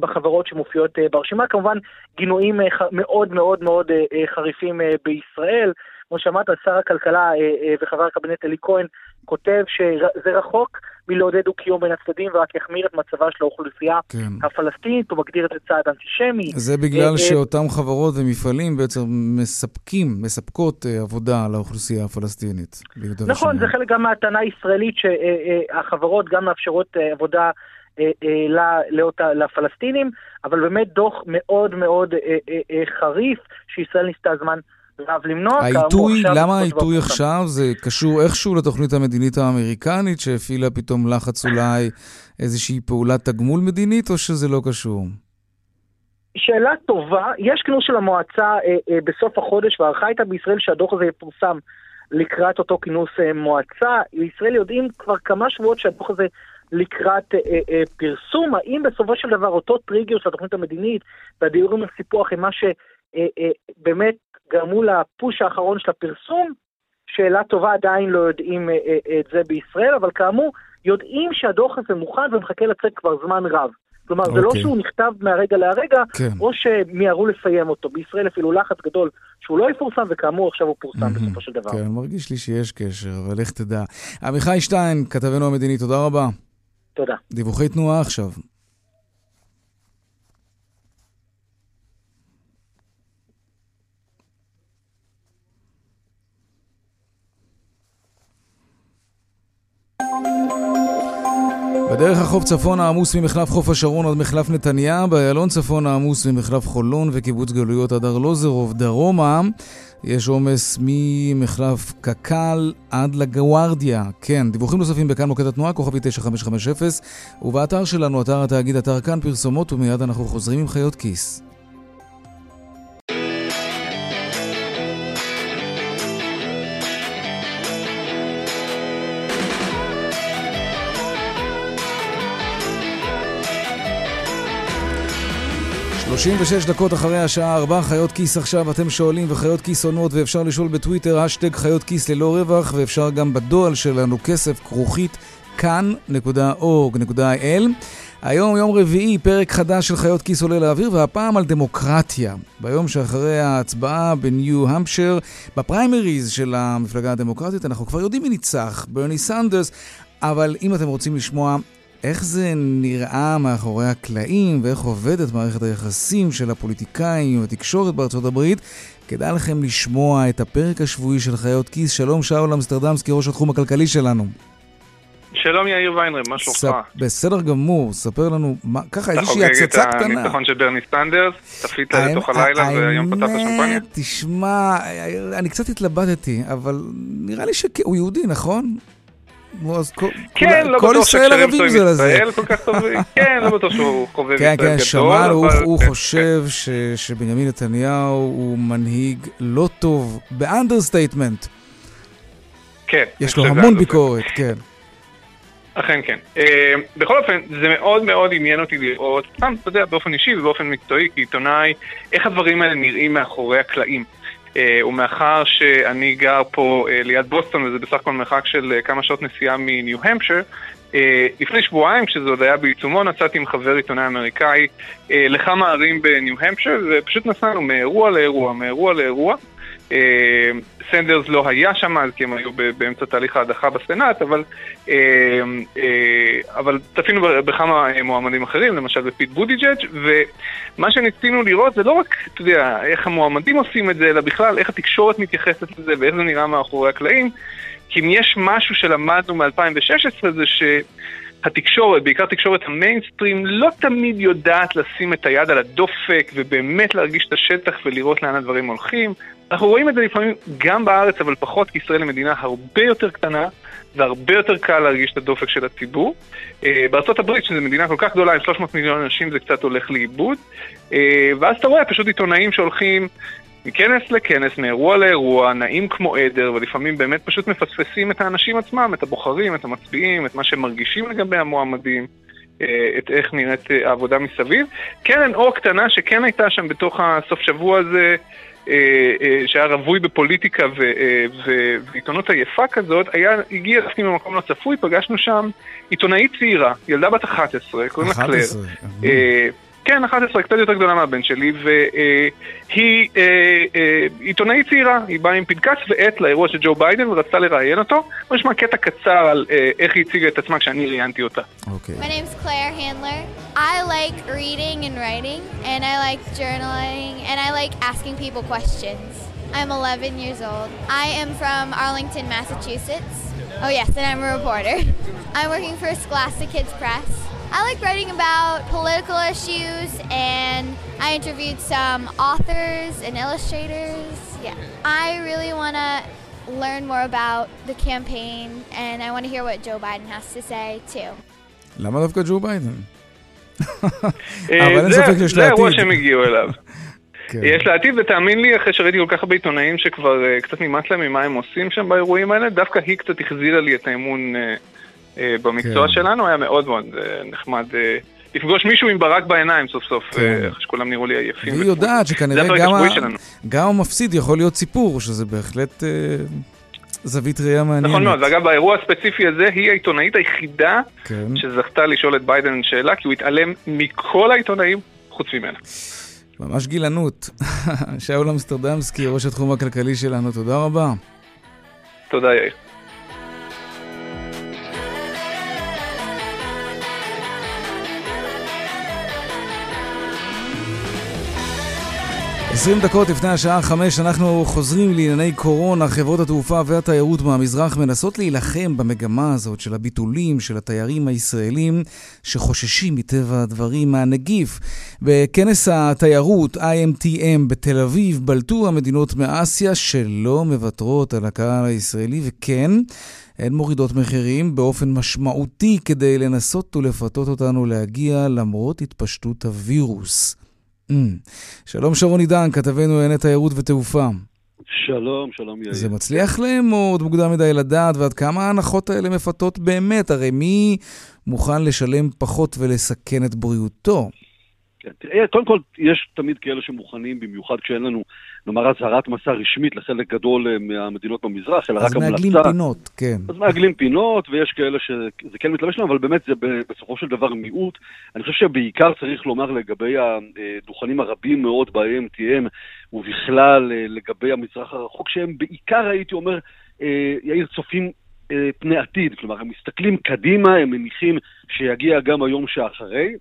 בחברות שמופיעות אה, ברשימה. כמובן, גינויים מאוד מאוד מאוד חריפים בישראל. כמו שאמרת, שר הכלכלה וחבר הקבינט אלי כהן כותב שזה רחוק מלעודד דו-קיום בין הצדדים ורק יחמיר את מצבה של האוכלוסייה כן. הפלסטינית, הוא מגדיר את זה צעד אנטישמי. זה בגלל שאותם חברות ומפעלים בעצם מספקים, מספקות עבודה לאוכלוסייה הפלסטינית. נכון, זה חלק גם מהטענה הישראלית שהחברות גם מאפשרות עבודה אה, אה, לאותה, לפלסטינים, אבל באמת דוח מאוד מאוד אה, חריף שישראל ניסתה זמן רב למנוע. העיתוי, למה העיתוי עכשיו? זה קשור איכשהו לתוכנית המדינית האמריקנית שהפעילה פתאום לחץ אולי איזושהי פעולת תגמול מדינית, או שזה לא קשור? שאלה טובה. יש כינוס של המועצה אה, אה, בסוף החודש, והערכה הייתה בישראל שהדוח הזה יפורסם לקראת אותו כינוס אה, מועצה. בישראל יודעים כבר כמה שבועות שהדוח הזה לקראת אה, אה, פרסום, האם בסופו של דבר אותו טריגר של התוכנית המדינית והדיורים לסיפוח הם מה שבאמת אה, אה, גרמו לפוש האחרון של הפרסום? שאלה טובה, עדיין לא יודעים אה, אה, את זה בישראל, אבל כאמור, יודעים שהדוח הזה מוכן ומחכה לצאת כבר זמן רב. כלומר, okay. זה לא אוקיי. שהוא נכתב מהרגע להרגע, כן. או שמיהרו לסיים אותו. בישראל אפילו לחץ גדול שהוא לא יפורסם, וכאמור עכשיו הוא פורסם mm-hmm. בסופו של דבר. כן, מרגיש לי שיש קשר, אבל איך תדע. עמיחי שטיין, כתבנו המדיני, תודה רבה. תודה. דיווחי תנועה עכשיו. בדרך החוף צפון העמוס ממחלף חוף השרון עד מחלף נתניה, באיילון צפון העמוס ממחלף חולון וקיבוץ גלויות עד ארלוזרוב דרומה. יש עומס ממחלף קק"ל עד לגווארדיה. כן, דיווחים נוספים בכאן מוקד התנועה, כוכבי 9550, ובאתר שלנו, אתר התאגיד, אתר כאן, פרסומות, ומיד אנחנו חוזרים עם חיות כיס. שלושים ושש דקות אחרי השעה ארבע, חיות כיס עכשיו, אתם שואלים וחיות כיס עונות ואפשר לשאול בטוויטר, האשטאג חיות כיס ללא רווח ואפשר גם בדואל שלנו כסף כרוכית כאן.org.il היום יום רביעי, פרק חדש של חיות כיס עולה לאוויר והפעם על דמוקרטיה. ביום שאחרי ההצבעה בניו המפשר, בפריימריז של המפלגה הדמוקרטית, אנחנו כבר יודעים מי ניצח, ברני סנדרס, אבל אם אתם רוצים לשמוע איך זה נראה מאחורי הקלעים ואיך עובדת מערכת היחסים של הפוליטיקאים והתקשורת בארצות הברית, כדאי לכם לשמוע את הפרק השבועי של חיות כיס. שלום שאול אמסטרדמסקי, ראש התחום הכלכלי שלנו. שלום יאיר ויינרב, מה שלומך? ספ... בסדר גמור, ספר לנו, מה, ככה איזושהי הצצה קטנה. אתה חוגג את הניצחון של ברני סנדרס, צפית לתוך הלילה והיום פתחת שמפניה? תשמע, אני קצת התלבטתי, אבל נראה לי שהוא יהודי, נכון? כן, לא בטוח שקשרים טובים עם ישראל כל כך טובים. כן, לא בטוח שהוא חובב ישראל גדול. כן, כן, שמענו, הוא חושב שבנימין נתניהו הוא מנהיג לא טוב, ב understatement. כן. יש לו המון ביקורת, כן. אכן כן. אה, בכל אופן, זה מאוד מאוד עניין אותי לראות, סתם, אתה יודע, באופן אישי ובאופן מקצועי, כעיתונאי, איך הדברים האלה נראים מאחורי הקלעים. אה, ומאחר שאני גר פה אה, ליד בוסטון, וזה בסך הכל מרחק של אה, כמה שעות נסיעה מניו-המפשר, לפני שבועיים, כשזה עוד היה בעיצומו, נסעתי עם חבר עיתונאי אמריקאי לכמה ערים בניו-המפשר, ופשוט נסענו מאירוע לאירוע, מאירוע לאירוע. אה, סנדרס לא היה שם אז כי הם היו באמצע תהליך ההדחה בסנאט, אבל, אה, אה, אבל צפינו בכמה מועמדים אחרים, למשל בפיט בודיג'אג', ומה שניסינו לראות זה לא רק, אתה יודע, איך המועמדים עושים את זה, אלא בכלל איך התקשורת מתייחסת לזה ואיך זה נראה מאחורי הקלעים. כי אם יש משהו שלמדנו מ-2016 זה ש... התקשורת, בעיקר תקשורת המיינסטרים, לא תמיד יודעת לשים את היד על הדופק ובאמת להרגיש את השטח ולראות לאן הדברים הולכים. אנחנו רואים את זה לפעמים גם בארץ, אבל פחות, כי ישראל היא מדינה הרבה יותר קטנה, והרבה יותר קל להרגיש את הדופק של הציבור. אה, הברית, שזו מדינה כל כך גדולה, עם 300 מיליון אנשים, זה קצת הולך לאיבוד. אה, ואז אתה רואה פשוט עיתונאים שהולכים מכנס לכנס, מאירוע לאירוע, נעים כמו עדר, ולפעמים באמת פשוט מפספסים את האנשים עצמם, את הבוחרים, את המצביעים, את מה שהם מרגישים לגבי המועמדים. אה, את איך נראית העבודה מסביב. קרן אור קטנה שכן הייתה שם בתוך הסוף שבוע הזה, שהיה רווי בפוליטיקה אה, ועיתונות עייפה כזאת, היה, הגיע דווקא ממקום לא צפוי, פגשנו שם עיתונאית צעירה, ילדה בת 11, קוראים לה קלר. כן, 11, קצת יותר גדולה מהבן שלי, והיא אה, אה, עיתונאית צעירה, היא באה עם פנקס ועט לאירוע של ג'ו ביידן ורצתה לראיין אותו. בוא נשמע קטע קצר על אה, איך היא הציגה את עצמה כשאני ראיינתי אותה. אוקיי. My name's Claire Handler. I like reading and writing, and I like journaling, and I like asking people questions. I'm 11 years old. I am from Arlington, Massachusetts. Oh yes, and I'm a reporter. I'm working for Scholastic Kids Press. I like writing about political issues, and I interviewed some authors and illustrators. Yeah, I really want to learn more about the campaign, and I want to hear what Joe Biden has to say too. למה דווקא ג'ו ביידן? *laughs* אבל אין ספק שיש לעתיד. זה אירוע שהם הגיעו אליו. *laughs* יש לעתיד, ותאמין לי, אחרי שראיתי כל כך הרבה עיתונאים שכבר קצת נמאס להם ממה הם עושים שם באירועים האלה, דווקא היא קצת החזירה לי את האמון אה, במקצוע כן. שלנו, היה מאוד מאוד אה, נחמד. אה, לפגוש מישהו עם ברק בעיניים סוף סוף, כן. אחרי שכולם נראו לי עייפים. והיא יודעת שכנראה גם, ה... גם המפסיד יכול להיות סיפור, שזה בהחלט אה, זווית ראייה מעניינת. נכון מאוד, ואגב באירוע הספציפי הזה היא העיתונאית היחידה כן. שזכתה לשאול את ביידן שאלה, כי הוא התעלם מכל העיתונאים חוץ ממנה. ממש גילנות. *laughs* שאול אמסטרדמסקי, ראש התחום הכלכלי שלנו, תודה רבה. תודה יאיר. 20 דקות לפני השעה 5 אנחנו חוזרים לענייני קורונה. חברות התעופה והתיירות מהמזרח מנסות להילחם במגמה הזאת של הביטולים של התיירים הישראלים שחוששים מטבע הדברים מהנגיף. בכנס התיירות IMTM בתל אביב בלטו המדינות מאסיה שלא מוותרות על הקהל הישראלי וכן, הן מורידות מחירים באופן משמעותי כדי לנסות ולפתות אותנו להגיע למרות התפשטות הווירוס. Mm. שלום שרון עידן, כתבנו לענייני תיירות ותעופה. שלום, שלום יאיר. זה מצליח להם או עוד מוקדם מדי לדעת, ועד כמה ההנחות האלה מפתות באמת? הרי מי מוכן לשלם פחות ולסכן את בריאותו? תראה, קודם כל, יש תמיד כאלה שמוכנים, במיוחד כשאין לנו, נאמר, אזהרת מסע רשמית לחלק גדול אה, מהמדינות במזרח, אלא רק המלצה. אז מעגלים פינות, כן. אז מעגלים פינות, ויש כאלה שזה כן מתלבש להם, אבל באמת זה בסופו של דבר מיעוט. אני חושב שבעיקר צריך לומר לגבי הדוכנים הרבים מאוד ב-AMTM, ובכלל אה, לגבי המזרח הרחוק, שהם בעיקר, הייתי אומר, אה, יאיר, צופים פני עתיד, כלומר, הם מסתכלים קדימה, הם מניחים שיגיע גם היום שאחרי,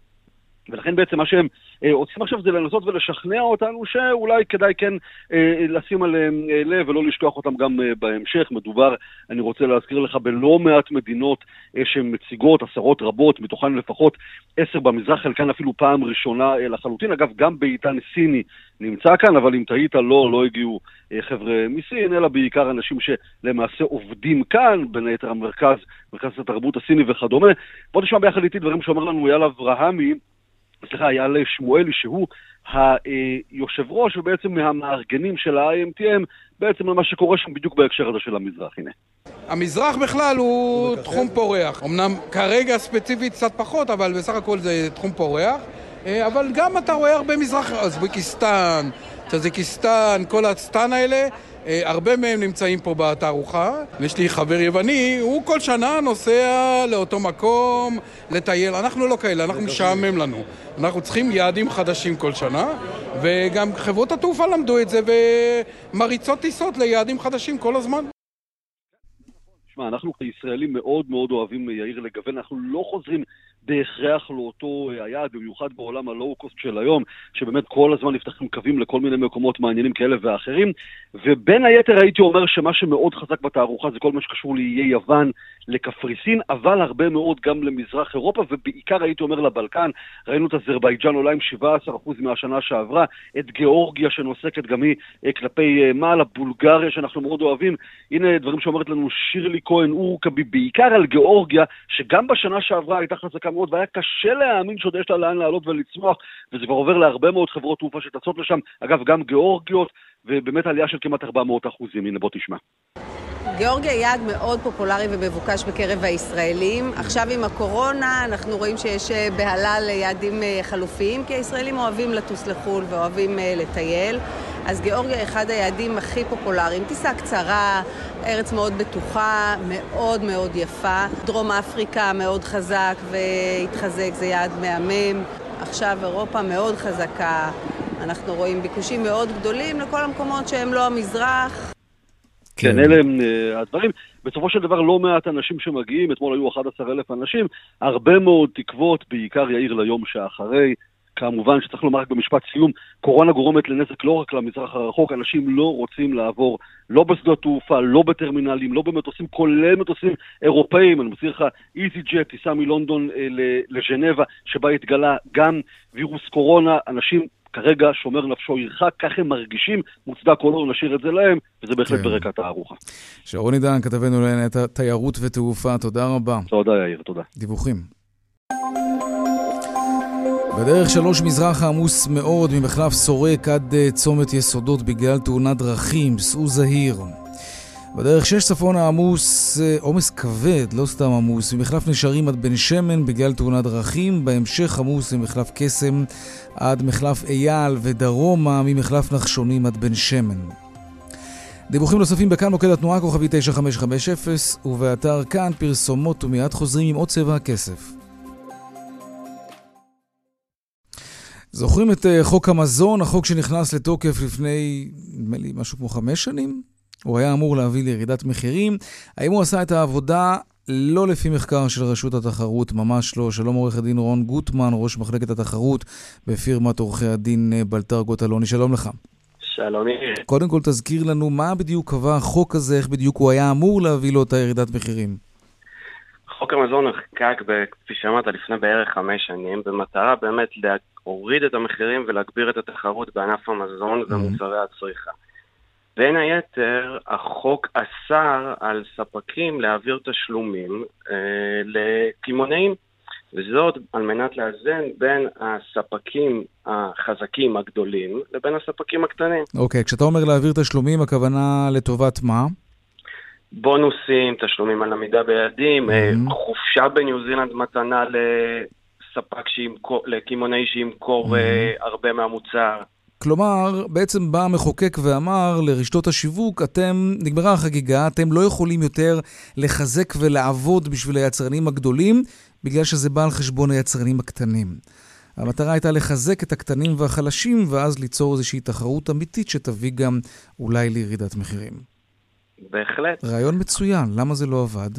ולכן בעצם מה שהם אה, רוצים עכשיו זה לנסות ולשכנע אותנו שאולי כדאי כן אה, לשים עליהם אה, לב ולא לשכוח אותם גם אה, בהמשך. מדובר, אני רוצה להזכיר לך, בלא מעט מדינות אה, שמציגות, עשרות רבות, מתוכן לפחות עשר במזרח, חלקן אפילו פעם ראשונה אה, לחלוטין. אגב, גם בעידן סיני נמצא כאן, אבל אם תהית, לא, לא הגיעו אה, חבר'ה מסין, אלא בעיקר אנשים שלמעשה עובדים כאן, בין היתר המרכז, מרכז התרבות הסיני וכדומה. בוא נשמע ביחד איתי דברים שאומר לנו אייל אברהמי. סליחה, אייל שמואלי, שהוא היושב ראש ובעצם מהמארגנים של ה-IMTM, בעצם למה שקורה שם בדיוק בהקשר הזה של המזרח, הנה. המזרח בכלל הוא תחום פורח. אמנם כרגע ספציפית קצת פחות, אבל בסך הכל זה תחום פורח. אה, אבל גם אתה רואה הרבה מזרח, אוזבקיסטן, טזיקיסטן, כל הסטן האלה, הרבה מהם נמצאים פה בתערוכה. יש לי חבר יווני, הוא כל שנה נוסע לאותו מקום, לטייל. אנחנו לא כאלה, אנחנו משעמם לנו. אנחנו צריכים יעדים חדשים כל שנה, וגם חברות התעופה למדו את זה ומריצות טיסות ליעדים חדשים כל הזמן. תשמע, אנחנו כישראלים מאוד מאוד אוהבים יאיר לגוון, אנחנו לא חוזרים בהכרח לאותו אה, היעד, במיוחד בעולם הלואו-קוסט של היום, שבאמת כל הזמן נפתחים קווים לכל מיני מקומות מעניינים כאלה ואחרים. ובין היתר הייתי אומר שמה שמאוד חזק בתערוכה זה כל מה שקשור לאיי יוון, לקפריסין, אבל הרבה מאוד גם למזרח אירופה, ובעיקר הייתי אומר לבלקן. ראינו את אזרבייג'אן עולה עם 17% מהשנה שעברה, את גיאורגיה שנוסקת גם היא אה, כלפי אה, מעלה, בולגריה שאנחנו מאוד אוהבים. הנה דברים שאומרת לנו שירלי כהן אורקבי, בעיקר על גיאורגיה, שגם בשנה שעברה הייתה חזקה מאוד, והיה קשה להאמין שעוד יש לה לאן לעלות ולצמוח, וזה כבר עובר להרבה מאוד חברות תעופה שטסות לשם, אגב, גם גיאורגיות, ובאמת עלייה של כמעט 400 אחוזים. הנה, בוא תשמע. גיאורגיה יעד מאוד פופולרי ומבוקש בקרב הישראלים. עכשיו עם הקורונה אנחנו רואים שיש אה, בהלה ליעדים אה, חלופיים, כי הישראלים אוהבים לטוס לחו"ל ואוהבים אה, לטייל. אז גיאורגיה היא אחד היעדים הכי פופולריים. טיסה קצרה, ארץ מאוד בטוחה, מאוד מאוד יפה. דרום אפריקה מאוד חזק והתחזק, זה יעד מהמם. עכשיו אירופה מאוד חזקה. אנחנו רואים ביקושים מאוד גדולים לכל המקומות שהם לא המזרח. כן, כן אלה הם uh, הדברים. בסופו של דבר לא מעט אנשים שמגיעים, אתמול היו 11,000 אנשים, הרבה מאוד תקוות, בעיקר יאיר ליום שאחרי. כמובן שצריך לומר רק במשפט סיום, קורונה גורמת לנזק לא רק למזרח הרחוק, אנשים לא רוצים לעבור לא בשדות תעופה, לא בטרמינלים, לא במטוסים, כולל מטוסים אירופאים. אני מזכיר לך, איזי ג'ט, טיסה מלונדון אה, לז'נבה, שבה התגלה גם וירוס קורונה, אנשים כרגע שומר נפשו ירחק, כך הם מרגישים, מוצדק או לא, נשאיר את זה להם, וזה בהחלט כן. ברקע התערוכה. שרון עידן, כתבנו לענייני תיירות ותעופה, תודה רבה. תודה יאיר, תודה. דיווחים. בדרך שלוש מזרח עמוס מאוד ממחלף סורק עד אה, צומת יסודות בגלל תאונת דרכים, סעו זהיר. בדרך שש צפון העמוס אה, עומס כבד, לא סתם עמוס, ממחלף נשרים עד בן שמן בגלל תאונת דרכים, בהמשך עמוס ממחלף קסם עד מחלף אייל ודרומה ממחלף נחשונים עד בן שמן. דיווחים נוספים בכאן מוקד התנועה כוכבי 9550 ובאתר כאן פרסומות ומיד חוזרים עם עוד צבע הכסף. זוכרים את אה, חוק המזון, החוק שנכנס לתוקף לפני, נדמה לי, משהו כמו חמש שנים? הוא היה אמור להביא לירידת מחירים. האם הוא עשה את העבודה? לא לפי מחקר של רשות התחרות, ממש לא. שלום עורך הדין רון גוטמן, ראש מחלקת התחרות בפירמת עורכי הדין אה, בלטרגוט אלוני, שלום לך. שלום יאיר. קודם כל תזכיר לנו מה בדיוק קבע החוק הזה, איך בדיוק הוא היה אמור להביא לו את הירידת מחירים. חוק המזון נחקק, כפי שאמרת, לפני בערך חמש שנים, במטרה באמת להוריד את המחירים ולהגביר את התחרות בענף המזון mm-hmm. ומוצרי הצריכה. בין היתר, החוק אסר על ספקים להעביר תשלומים אה, לקמעונאים, וזאת על מנת לאזן בין הספקים החזקים הגדולים לבין הספקים הקטנים. אוקיי, okay, כשאתה אומר להעביר תשלומים, הכוונה לטובת מה? בונוסים, תשלומים על עמידה ביעדים, mm-hmm. חופשה בניו זילנד מתנה לספק שימכור, לקמעונאי שימכור mm-hmm. הרבה מהמוצר. כלומר, בעצם בא המחוקק ואמר לרשתות השיווק, אתם, נגמרה החגיגה, אתם לא יכולים יותר לחזק ולעבוד בשביל היצרנים הגדולים, בגלל שזה בא על חשבון היצרנים הקטנים. המטרה הייתה לחזק את הקטנים והחלשים, ואז ליצור איזושהי תחרות אמיתית שתביא גם אולי לירידת מחירים. בהחלט. רעיון מצוין, למה זה לא עבד?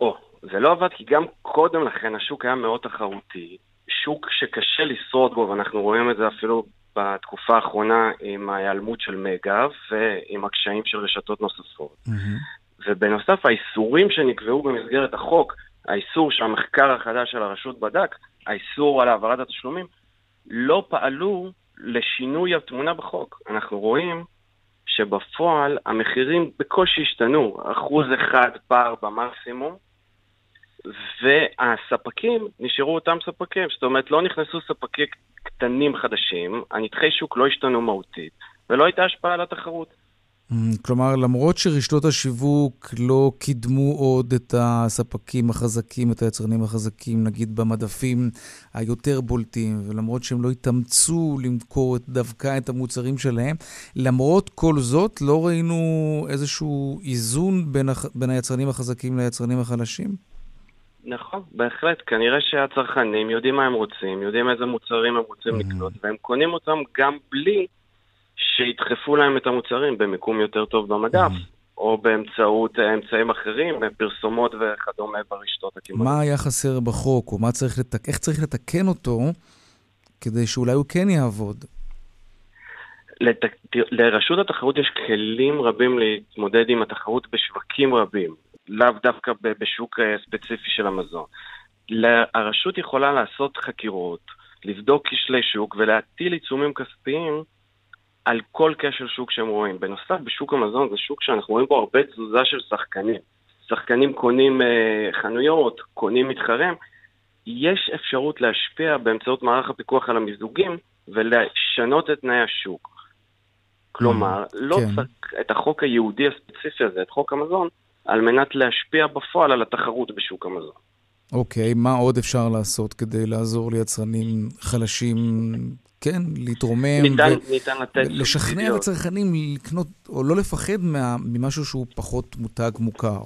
או, זה לא עבד כי גם קודם לכן השוק היה מאוד תחרותי, שוק שקשה לשרוד בו, ואנחנו רואים את זה אפילו בתקופה האחרונה עם ההיעלמות של מגה ועם הקשיים של רשתות נוספות. Mm-hmm. ובנוסף, האיסורים שנקבעו במסגרת החוק, האיסור שהמחקר החדש של הרשות בדק, האיסור על העברת התשלומים, לא פעלו לשינוי התמונה בחוק. אנחנו רואים שבפועל המחירים בקושי השתנו, אחוז אחד פער במקסימום, והספקים נשארו אותם ספקים, זאת אומרת לא נכנסו ספקים קטנים חדשים, הנתחי שוק לא השתנו מהותית, ולא הייתה השפעה על התחרות. כלומר, למרות שרשתות השיווק לא קידמו עוד את הספקים החזקים, את היצרנים החזקים, נגיד במדפים היותר בולטים, ולמרות שהם לא התאמצו למכור דווקא את המוצרים שלהם, למרות כל זאת, לא ראינו איזשהו איזון בין, הח... בין היצרנים החזקים ליצרנים החלשים? נכון, בהחלט. כנראה שהצרכנים יודעים מה הם רוצים, יודעים איזה מוצרים הם רוצים לקנות, והם קונים אותם גם בלי שידחפו להם את המוצרים במיקום יותר טוב במדף, או באמצעות אמצעים אחרים, פרסומות וכדומה ברשתות הקמעוניות. מה היה חסר בחוק, או צריך לתק... איך צריך לתקן אותו כדי שאולי הוא כן יעבוד? לת... לרשות התחרות יש כלים רבים להתמודד עם התחרות בשווקים רבים, לאו דווקא בשוק אה, ספציפי של המזון. הרשות יכולה לעשות חקירות, לבדוק כשלי שוק ולהטיל עיצומים כספיים על כל כשל שוק שהם רואים. בנוסף, בשוק המזון זה שוק שאנחנו רואים בו הרבה תזוזה של שחקנים. שחקנים קונים אה, חנויות, קונים מתחרים. יש אפשרות להשפיע באמצעות מערך הפיקוח על המיזוגים ולשנות את תנאי השוק. כלומר, mm, לא כן. צריך את החוק היהודי הספציפי הזה, את חוק המזון, על מנת להשפיע בפועל על התחרות בשוק המזון. אוקיי, מה עוד אפשר לעשות כדי לעזור ליצרנים חלשים כן, להתרומם. ניתן, ו- ניתן לתת... לשכנע את הצרכנים לקנות, או לא לפחד מה, ממשהו שהוא פחות מותג מוכר.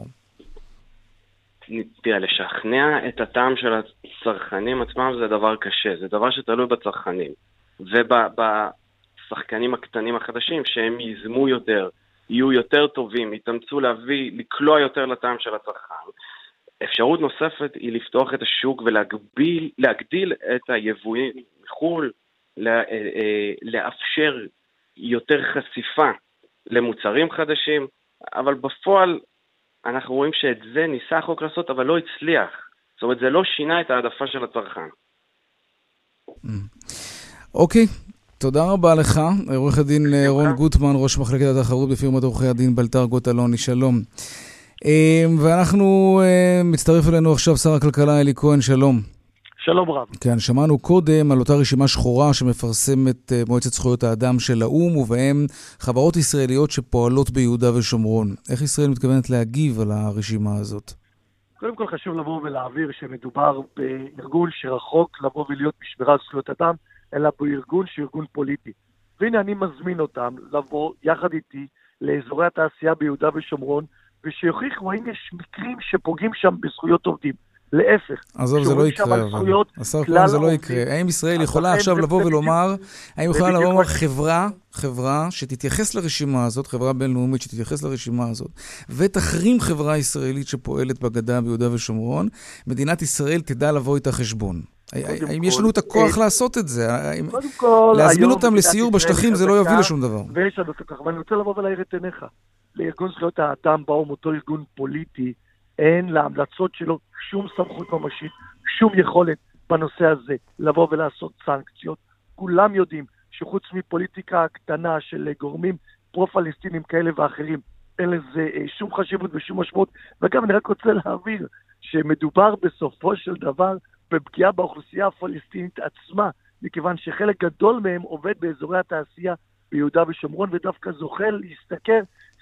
תראה, לשכנע את הטעם של הצרכנים עצמם זה דבר קשה, זה דבר שתלוי בצרכנים. ובשחקנים הקטנים החדשים, שהם ייזמו יותר, יהיו יותר טובים, יתאמצו להביא, לקלוע יותר לטעם של הצרכן. אפשרות נוספת היא לפתוח את השוק ולהגדיל את היבואים מחו"ל, אה, אה, לאפשר יותר חשיפה למוצרים חדשים, אבל בפועל אנחנו רואים שאת זה ניסה החוק לעשות, אבל לא הצליח. זאת אומרת, זה לא שינה את העדפה של הצרכן. אוקיי, תודה רבה לך, עורך הדין אה, רון גוטמן, ראש מחלקת התחרות בפירמת עורכי הדין בלטר גוטלוני, שלום. ואנחנו, מצטרף אלינו עכשיו שר הכלכלה אלי כהן, שלום. שלום רב. כן, שמענו קודם על אותה רשימה שחורה שמפרסמת אה, מועצת זכויות האדם של האו"ם, ובהם חברות ישראליות שפועלות ביהודה ושומרון. איך ישראל מתכוונת להגיב על הרשימה הזאת? קודם כל חשוב לבוא ולהעביר שמדובר בארגון שרחוק לבוא ולהיות בשמירה על זכויות אדם, אלא בארגון שהוא ארגון פוליטי. והנה אני מזמין אותם לבוא יחד איתי לאזורי התעשייה ביהודה ושומרון, ושיוכיחו האם יש מקרים שפוגעים שם בזכויות עובדים. להפך. עזוב, זה לא יקרה, אבל. השר כהן, זה לא יקרה. האם ישראל יכולה עכשיו לבוא ולומר, האם יכולה לבוא חברה, חברה שתתייחס לרשימה הזאת, חברה בינלאומית שתתייחס לרשימה הזאת, ותחרים חברה ישראלית שפועלת בגדה ביהודה ושומרון, מדינת ישראל תדע לבוא איתה חשבון. האם יש לנו את הכוח אה, לעשות את זה? קודם כל, להזמין אותם לסיור בשטחים זה לא יוביל לשום דבר. ויש לנו את הכוח, אבל אני רוצה לבוא ולהאיר את עיניך. לארגון זכויות האדם באו"ם, אותו ארגון פוליטי, אין להמלצות שלו שום סמכות ממשית, שום יכולת בנושא הזה לבוא ולעשות סנקציות. כולם יודעים שחוץ מפוליטיקה קטנה של גורמים פרו-פלסטינים כאלה ואחרים, אין לזה אה, שום חשיבות ושום משמעות. וגם אני רק רוצה להעביר שמדובר בסופו של דבר בפגיעה באוכלוסייה הפלסטינית עצמה, מכיוון שחלק גדול מהם עובד באזורי התעשייה ביהודה ושומרון, ודווקא זוכה להשתכר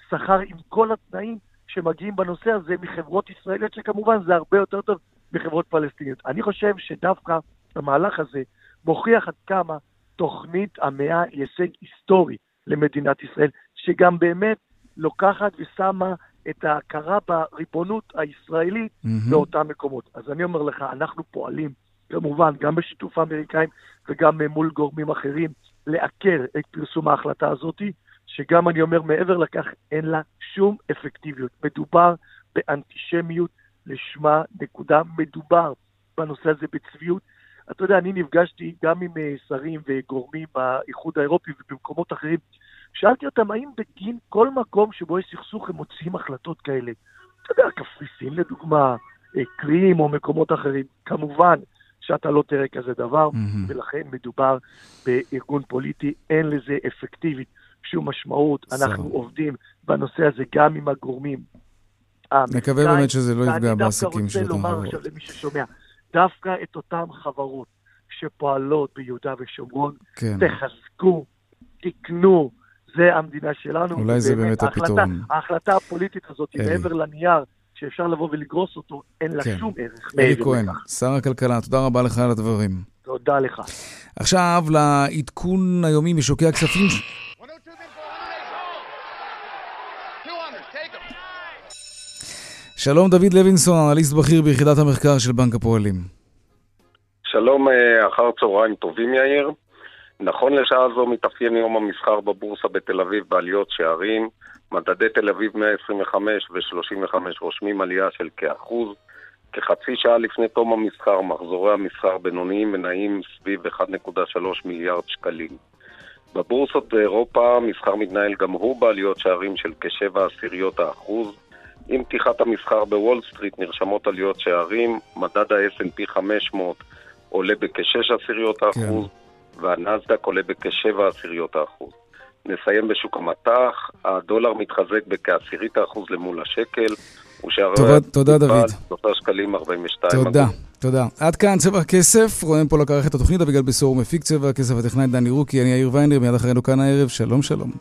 שכר עם כל התנאים שמגיעים בנושא הזה מחברות ישראליות, שכמובן זה הרבה יותר טוב מחברות פלסטיניות. אני חושב שדווקא המהלך הזה מוכיח עד כמה תוכנית המאה היא הישג היסטורי למדינת ישראל, שגם באמת לוקחת ושמה את ההכרה בריבונות הישראלית mm-hmm. באותם מקומות. אז אני אומר לך, אנחנו פועלים, כמובן, גם בשיתוף האמריקאים וגם מול גורמים אחרים, לעקר את פרסום ההחלטה הזאתי. שגם אני אומר, מעבר לכך, אין לה שום אפקטיביות. מדובר באנטישמיות לשמה, נקודה. מדובר בנושא הזה בצביעות. אתה יודע, אני נפגשתי גם עם אה, שרים וגורמים באיחוד האירופי ובמקומות אחרים. שאלתי אותם, האם בגין כל מקום שבו יש סכסוך הם מוציאים החלטות כאלה? אתה יודע, קפריסין לדוגמה, אה, קרים או מקומות אחרים. כמובן שאתה לא תראה כזה דבר, mm-hmm. ולכן מדובר בארגון פוליטי, אין לזה אפקטיבית. שום משמעות. אנחנו עובדים בנושא הזה גם עם הגורמים נקווה באמת שזה לא יפגע בעסקים של אותם חברות. אני דווקא רוצה לומר עכשיו למי ששומע, דווקא את אותן חברות שפועלות ביהודה ושומרון, כן. תחזקו, תקנו, זה המדינה שלנו. אולי זה באמת הפתרון. ההחלטה הפוליטית הזאת, מעבר לנייר, שאפשר לבוא ולגרוס אותו, אין לה כן. שום ערך. אלי כהן, שר הכלכלה, תודה רבה לך על הדברים. תודה לך. עכשיו לעדכון היומי משוקי הכספים. שלום דוד לוינסון, אנליסט בכיר ביחידת המחקר של בנק הפועלים. שלום, אה, אחר צהריים טובים יאיר. נכון לשעה זו מתאפיין יום המסחר בבורסה בתל אביב בעליות שערים. מדדי תל אביב 125 ו-35 רושמים עלייה של כאחוז. כחצי שעה לפני תום המסחר, מחזורי המסחר בינוניים ונעים סביב 1.3 מיליארד שקלים. בבורסות באירופה המסחר מתנהל גם הוא בעליות שערים של כשבע עשיריות האחוז. עם פתיחת המסחר בוול סטריט נרשמות עליות שערים, מדד ה-S&P 500 עולה בכשש עשיריות האחוז, כן. והנאסד"ק עולה בכשבע עשיריות האחוז. נסיים בשוק המטח, הדולר מתחזק בכעשירית האחוז למול השקל. תודה, תודה דוד. שלושה שקלים 42. תודה, תודה. עד כאן צבע הכסף, רונן פולק ערך את התוכנית, אביגל בשור מפיק צבע הכסף, הטכנאי דני רוקי, אני יאיר ויינרב, מיד אחרינו כאן הערב, שלום שלום.